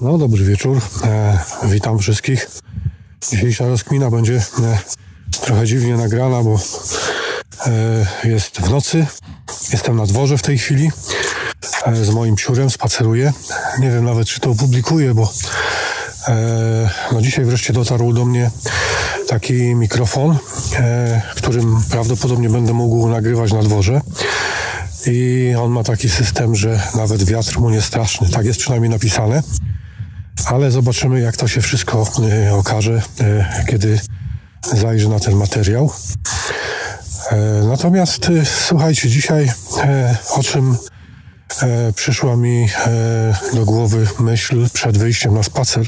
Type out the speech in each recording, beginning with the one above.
No, dobry wieczór. E, witam wszystkich. Dzisiejsza rozkmina będzie e, trochę dziwnie nagrana, bo e, jest w nocy. Jestem na dworze w tej chwili. E, z moim psiurem spaceruję. Nie wiem nawet, czy to opublikuję, bo e, no dzisiaj wreszcie dotarł do mnie taki mikrofon, e, którym prawdopodobnie będę mógł nagrywać na dworze. I on ma taki system, że nawet wiatr mu nie straszny. Tak jest przynajmniej napisane. Ale zobaczymy, jak to się wszystko e, okaże, e, kiedy zajrzę na ten materiał. E, natomiast słuchajcie, dzisiaj o czym przyszła mi do głowy myśl przed wyjściem na spacer.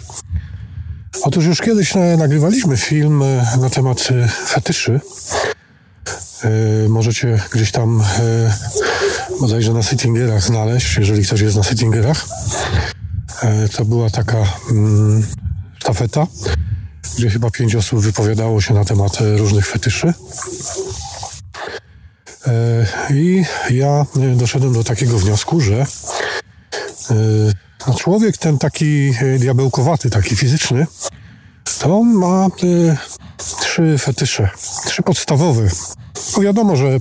Otóż już kiedyś nagrywaliśmy film na temat fetyszy. Możecie gdzieś tam bodajże na Sittingerach znaleźć, jeżeli ktoś jest na Sittingerach. E, to była taka mm, sztafeta, gdzie chyba pięć osób wypowiadało się na temat e, różnych fetyszy. E, I ja doszedłem do takiego wniosku, że no człowiek ten taki diabełkowaty, taki fizyczny, to ma trzy fetysze, trzy podstawowe. No wiadomo, że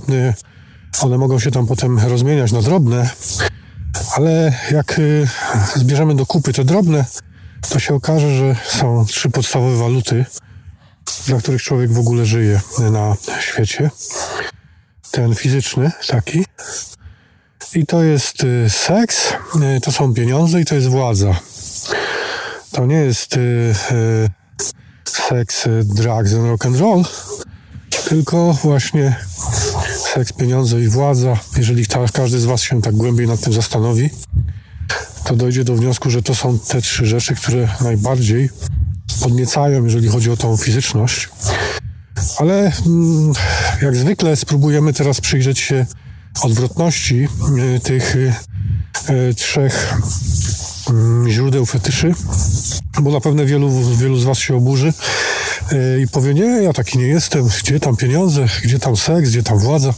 one mogą się tam potem rozmieniać na drobne, ale jak y, zbierzemy do kupy te drobne, to się okaże, że są trzy podstawowe waluty, dla których człowiek w ogóle żyje na świecie. Ten fizyczny taki. I to jest y, seks, y, to są pieniądze i to jest władza. To nie jest seks, drugs and rock and roll, tylko właśnie seks, pieniądze i władza. Jeżeli ta, każdy z Was się tak głębiej nad tym zastanowi, to dojdzie do wniosku, że to są te trzy rzeczy, które najbardziej podniecają, jeżeli chodzi o tą fizyczność. Ale mm, jak zwykle spróbujemy teraz przyjrzeć się odwrotności y, tych y, y, trzech mm, źródeł fetyszy, bo na pewno wielu, wielu z Was się oburzy i powie, nie, ja taki nie jestem, gdzie tam pieniądze, gdzie tam seks, gdzie tam władza.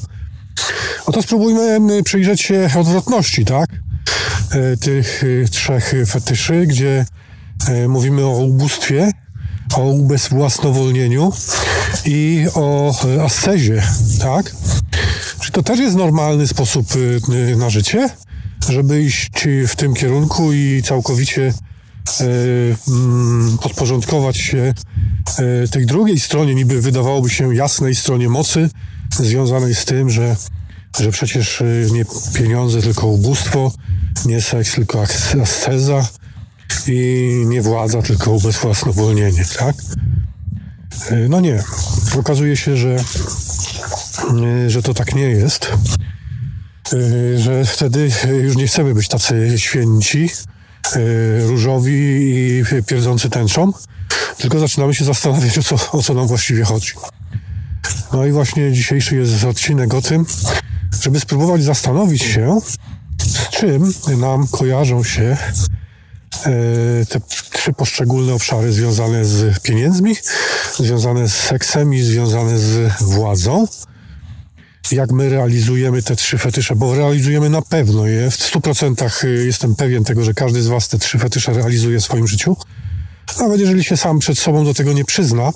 Oto spróbujmy y, przyjrzeć się odwrotności, tak? Y, Tych y, trzech fetyszy, gdzie y, mówimy o ubóstwie, o ubezwłasnowolnieniu i o ascezie, tak? Czy to też jest normalny sposób na życie, żeby iść w tym kierunku i całkowicie podporządkować się y, tej drugiej stronie, niby wydawałoby się jasnej stronie mocy, związanej z tym, że, że przecież y, nie pieniądze, tylko ubóstwo, nie seks, tylko as- asceza i nie władza, tylko ubezwłasnowolnienie, tak? No nie. Okazuje się, że, że to tak nie jest. Że wtedy już nie chcemy być tacy święci, różowi i pierdzący tęczą, tylko zaczynamy się zastanawiać, o co, o co nam właściwie chodzi. No i właśnie dzisiejszy jest odcinek o tym, żeby spróbować zastanowić się, z czym nam kojarzą się e, te trzy poszczególne obszary związane z pieniędzmi, związane z seksem i związane z władzą. Jak my realizujemy te trzy fetysze, bo realizujemy na pewno je. W 100% jestem pewien tego, że każdy z Was te trzy fetysze realizuje w swoim życiu. Nawet jeżeli się sam przed sobą do tego nie przyzna,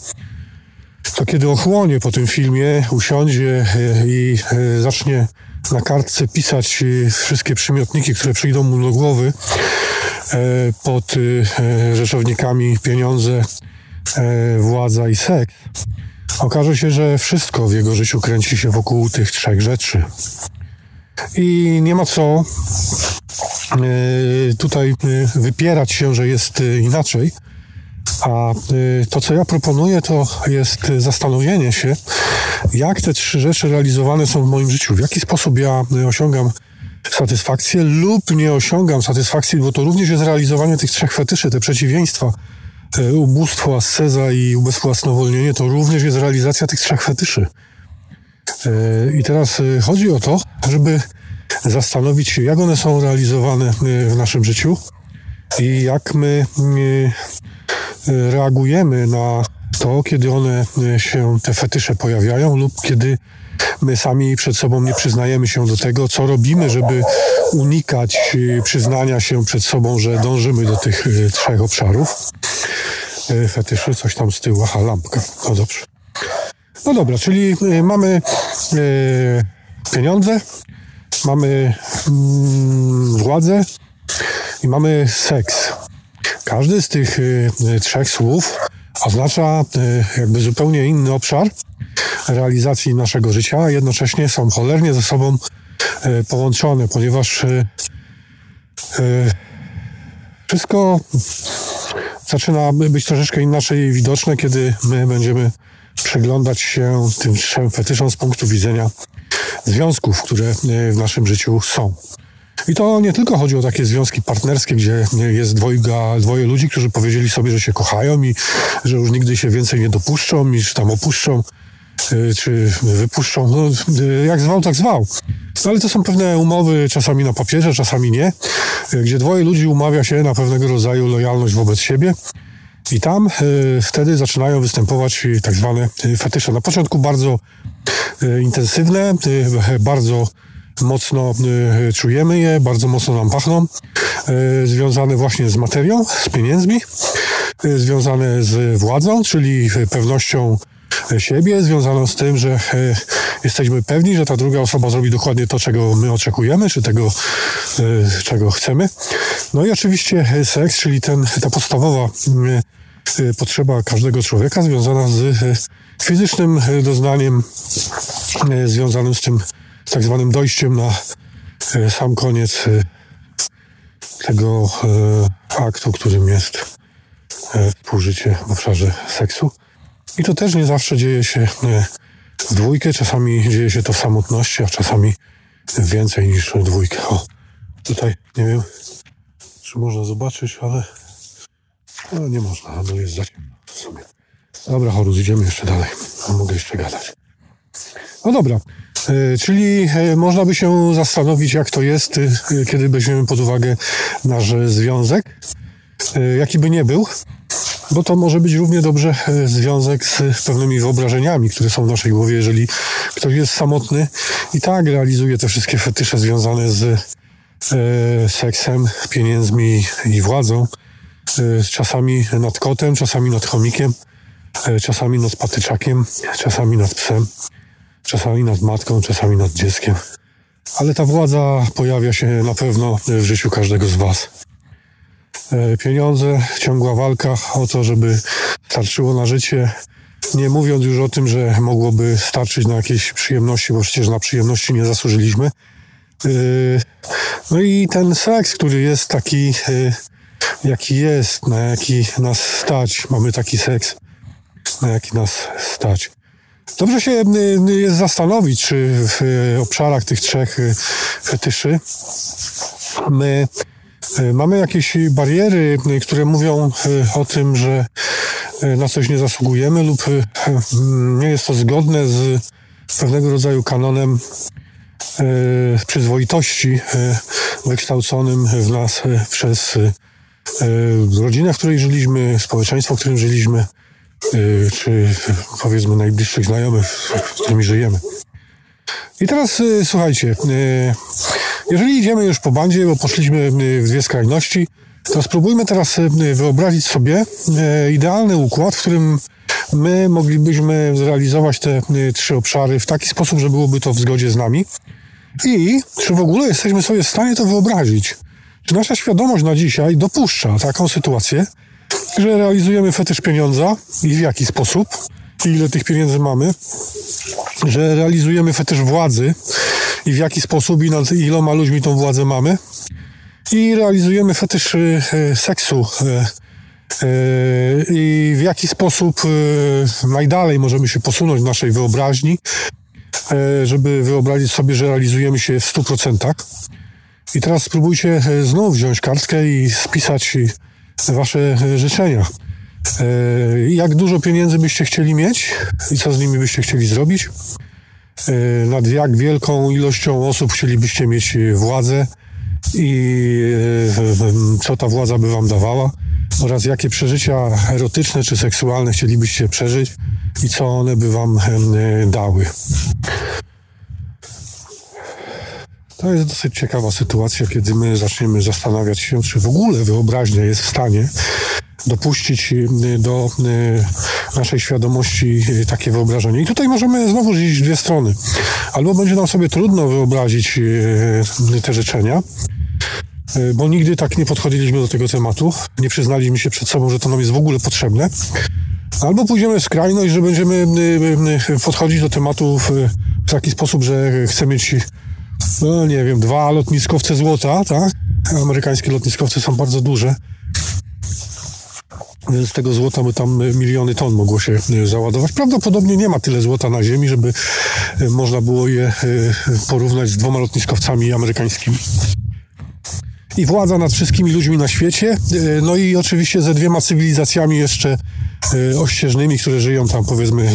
to kiedy ochłonie po tym filmie, usiądzie e, i e, zacznie na kartce pisać wszystkie przymiotniki, które przyjdą mu do głowy e, pod e, rzeczownikami pieniądze, e, władza i seks, okaże się, że wszystko w jego życiu kręci się wokół tych trzech rzeczy. I nie ma co e, tutaj e, wypierać się, że jest e, inaczej. A y, to, co ja proponuję, to jest y, zastanowienie się, jak te trzy rzeczy realizowane są w moim życiu. W jaki sposób ja y, osiągam satysfakcję lub nie osiągam satysfakcji, bo to również jest realizowanie tych trzech fetyszy, te przeciwieństwa. Y, Ubóstwo, asceza i ubezwłasnowolnienie to również jest realizacja tych trzech fetyszy. Y, I teraz y, chodzi o to, żeby zastanowić się, jak one są realizowane w naszym życiu i jak my reagujemy na to, kiedy one się, te fetysze pojawiają lub kiedy my sami przed sobą nie przyznajemy się do tego, co robimy, żeby unikać przyznania się przed sobą, że dążymy do tych trzech obszarów. Fetyszy, coś tam z tyłu, aha, lampka, no dobrze. No dobra, czyli mamy pieniądze, mamy mm, władzę i mamy seks. Każdy z tych trzech słów oznacza jakby zupełnie inny obszar realizacji naszego życia, a jednocześnie są cholernie ze sobą e, połączone, ponieważ e, e, wszystko zaczyna być troszeczkę inaczej widoczne, kiedy my będziemy przyglądać się tym trzem fetyszom z punktu widzenia związków, które w naszym życiu są. I to nie tylko chodzi o takie związki partnerskie, gdzie jest dwojga, dwoje ludzi, którzy powiedzieli sobie, że się kochają i że już nigdy się więcej nie dopuszczą i że tam opuszczą czy wypuszczą, no, y, jak zwał, tak zwał. No, ale to są pewne umowy, czasami na papierze, czasami nie, y, gdzie dwoje ludzi umawia się na pewnego rodzaju lojalność wobec siebie. I tam y, wtedy zaczynają występować tak zwane fetysze. Na początku bardzo y, intensywne, y, bardzo mocno czujemy je, bardzo mocno nam pachną, związane właśnie z materią, z pieniędzmi, związane z władzą, czyli pewnością siebie, związaną z tym, że e, jesteśmy pewni, że ta druga osoba zrobi dokładnie to, czego my oczekujemy, czy tego, e, czego chcemy. No i oczywiście seks, czyli ten, ta podstawowa e, potrzeba każdego człowieka związana z fizycznym doznaniem, związanym z tym tak zwanym dojściem na sam koniec tego aktu, którym jest współżycie w obszarze seksu. I to też nie zawsze dzieje się w dwójkę, czasami dzieje się to w samotności, a czasami więcej niż dwójkę. O, tutaj nie wiem, czy można zobaczyć, ale no, nie można, bo jest za ciemno w sumie. Dobra, Horus, idziemy jeszcze dalej. Mogę jeszcze gadać. No dobra, e, czyli e, można by się zastanowić, jak to jest, e, kiedy weźmiemy pod uwagę nasz związek, jaki by nie był, bo to może być równie dobrze e, związek z pewnymi wyobrażeniami, które są w naszej głowie, jeżeli ktoś jest samotny i tak realizuje te wszystkie fetysze związane z e, seksem, pieniędzmi i władzą. E, czasami nad kotem, czasami nad chomikiem, e, czasami nad patyczakiem, czasami nad psem, czasami nad matką, czasami nad dzieckiem. Ale ta władza pojawia się na pewno w życiu każdego z Was. E, pieniądze, ciągła walka o to, żeby starczyło na życie. Nie mówiąc już o tym, że mogłoby starczyć na jakieś przyjemności, bo przecież na przyjemności nie zasłużyliśmy. E, no i ten seks, który jest taki, e, jaki jest, na jaki nas stać. Mamy taki seks, na jaki nas stać. Dobrze się jest zastanowić, czy w obszarach tych trzech fetyszy my mamy jakieś bariery, e, które mówią e, o tym, że na coś nie zasługujemy lub nie jest to zgodne z pewnego rodzaju kanonem przyzwoitości wykształconym w nas przez rodzinę, w której żyliśmy, społeczeństwo, w którym żyliśmy, czy powiedzmy najbliższych znajomych, z którymi żyjemy. I teraz słuchajcie, jeżeli idziemy już po bandzie, bo poszliśmy y, w dwie skrajności, to spróbujmy teraz y, wyobrazić sobie y, idealny układ, w którym my moglibyśmy zrealizować te trzy obszary w taki sposób, że byłoby to w zgodzie z nami. I czy w ogóle jesteśmy sobie w stanie to wyobrazić? Czy nasza świadomość na dzisiaj dopuszcza taką sytuację, że realizujemy fetysz pieniądza i w jaki sposób, i ile tych pieniędzy mamy, że realizujemy fetysz władzy i w jaki sposób i nad iloma ludźmi tą władzę mamy. I realizujemy fetysz y, seksu y, y, i w jaki sposób najdalej możemy się posunąć w naszej wyobraźni, żeby wyobrazić sobie, że realizujemy się w 100%. I teraz spróbujcie znów wziąć kartkę i spisać wasze życzenia. Jak dużo pieniędzy byście chcieli mieć i co z nimi byście chcieli zrobić? E, nad jak wielką ilością osób chcielibyście mieć e, władzę i e, co ta władza by wam dawała oraz jakie przeżycia erotyczne czy seksualne chcielibyście przeżyć i co one by wam dały. To jest dosyć ciekawa sytuacja, kiedy my zaczniemy zastanawiać się, czy w ogóle wyobraźnia jest w stanie dopuścić y, do y, naszej świadomości y, takie wyobrażenie. I tutaj możemy znowu w dwie strony. Albo będzie nam sobie trudno wyobrazić te życzenia, bo nigdy tak nie podchodziliśmy do tego tematu, nie przyznaliśmy się przed sobą, że to nam jest w ogóle potrzebne. Albo pójdziemy w skrajność, że będziemy podchodzić do tematu w taki sposób, że chcemy mieć no nie wiem, dwa lotniskowce złota, tak? Amerykańskie lotniskowce są bardzo duże. Z tego złota by tam miliony ton mogło się e, załadować. Prawdopodobnie nie ma tyle złota na Ziemi, żeby e, można było je e, porównać z dwoma lotniskowcami amerykańskimi. I władza nad wszystkimi ludźmi na świecie, no i oczywiście ze dwiema cywilizacjami jeszcze ościeżnymi, które żyją tam powiedzmy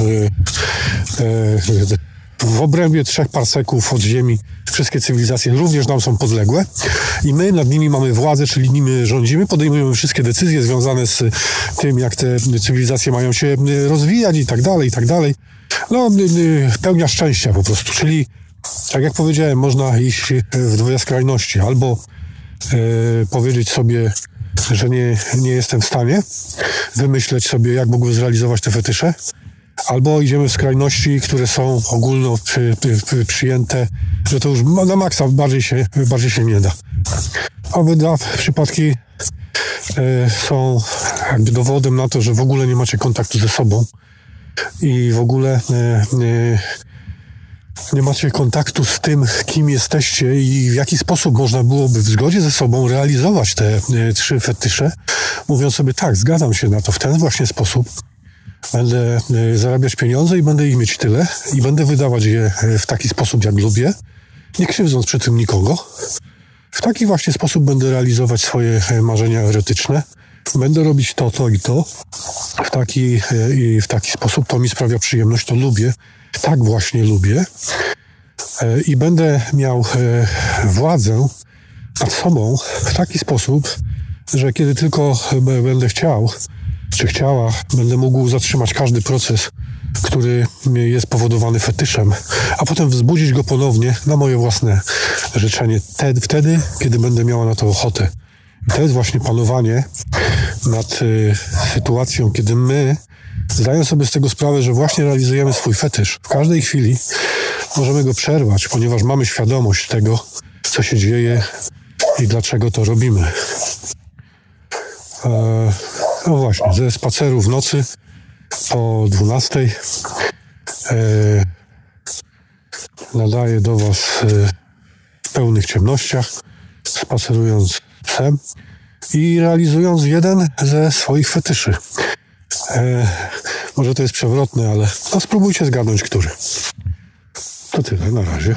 w obrębie trzech parseków od Ziemi wszystkie cywilizacje również nam są podległe i my nad nimi mamy władzę, czyli nimi rządzimy, podejmujemy wszystkie decyzje związane z tym, jak te cywilizacje mają się rozwijać i tak dalej, i tak dalej. No, pełnia szczęścia po prostu, czyli tak jak powiedziałem, można iść w dwie skrajności. Albo e, powiedzieć sobie, że nie, nie jestem w stanie wymyśleć sobie, jak mógłbym zrealizować te fetysze, albo idziemy w skrajności, które są ogólno przy, przy, przyjęte, że to już na maksa bardziej się, bardziej się nie da. Obydwa przypadki e, są jakby dowodem na to, że w ogóle nie macie kontaktu ze sobą i w ogóle e, nie macie kontaktu z tym, kim jesteście i w jaki sposób można byłoby w zgodzie ze sobą realizować te e, trzy fetysze, mówiąc sobie tak, zgadzam się na to w ten właśnie sposób Będę e, zarabiać pieniądze i będę ich mieć tyle i będę wydawać je e, w taki sposób, jak lubię, nie krzywdząc przy tym nikogo. W taki właśnie sposób będę realizować swoje e, marzenia erotyczne. Będę robić to, to i to. W taki, i w taki sposób to mi sprawia przyjemność, to lubię. Tak właśnie lubię. I będę miał władzę nad sobą w taki sposób, że kiedy tylko będę chciał, czy chciała, będę mógł zatrzymać każdy proces, który jest powodowany fetyszem, a potem wzbudzić go ponownie na moje własne życzenie. Te, wtedy, kiedy będę miała na to ochotę. To jest właśnie panowanie nad y, sytuacją, kiedy my, zdając sobie z tego sprawę, że właśnie realizujemy swój fetysz, w każdej chwili możemy go przerwać, ponieważ mamy świadomość tego, co się dzieje i dlaczego to robimy. E, no właśnie, ze spaceru w nocy po 12 e, nadaję do Was e, w pełnych ciemnościach, spacerując psem i realizując jeden ze swoich fetyszy. E, może to jest przewrotne, ale no spróbujcie zgadnąć, który. To tyle, na razie.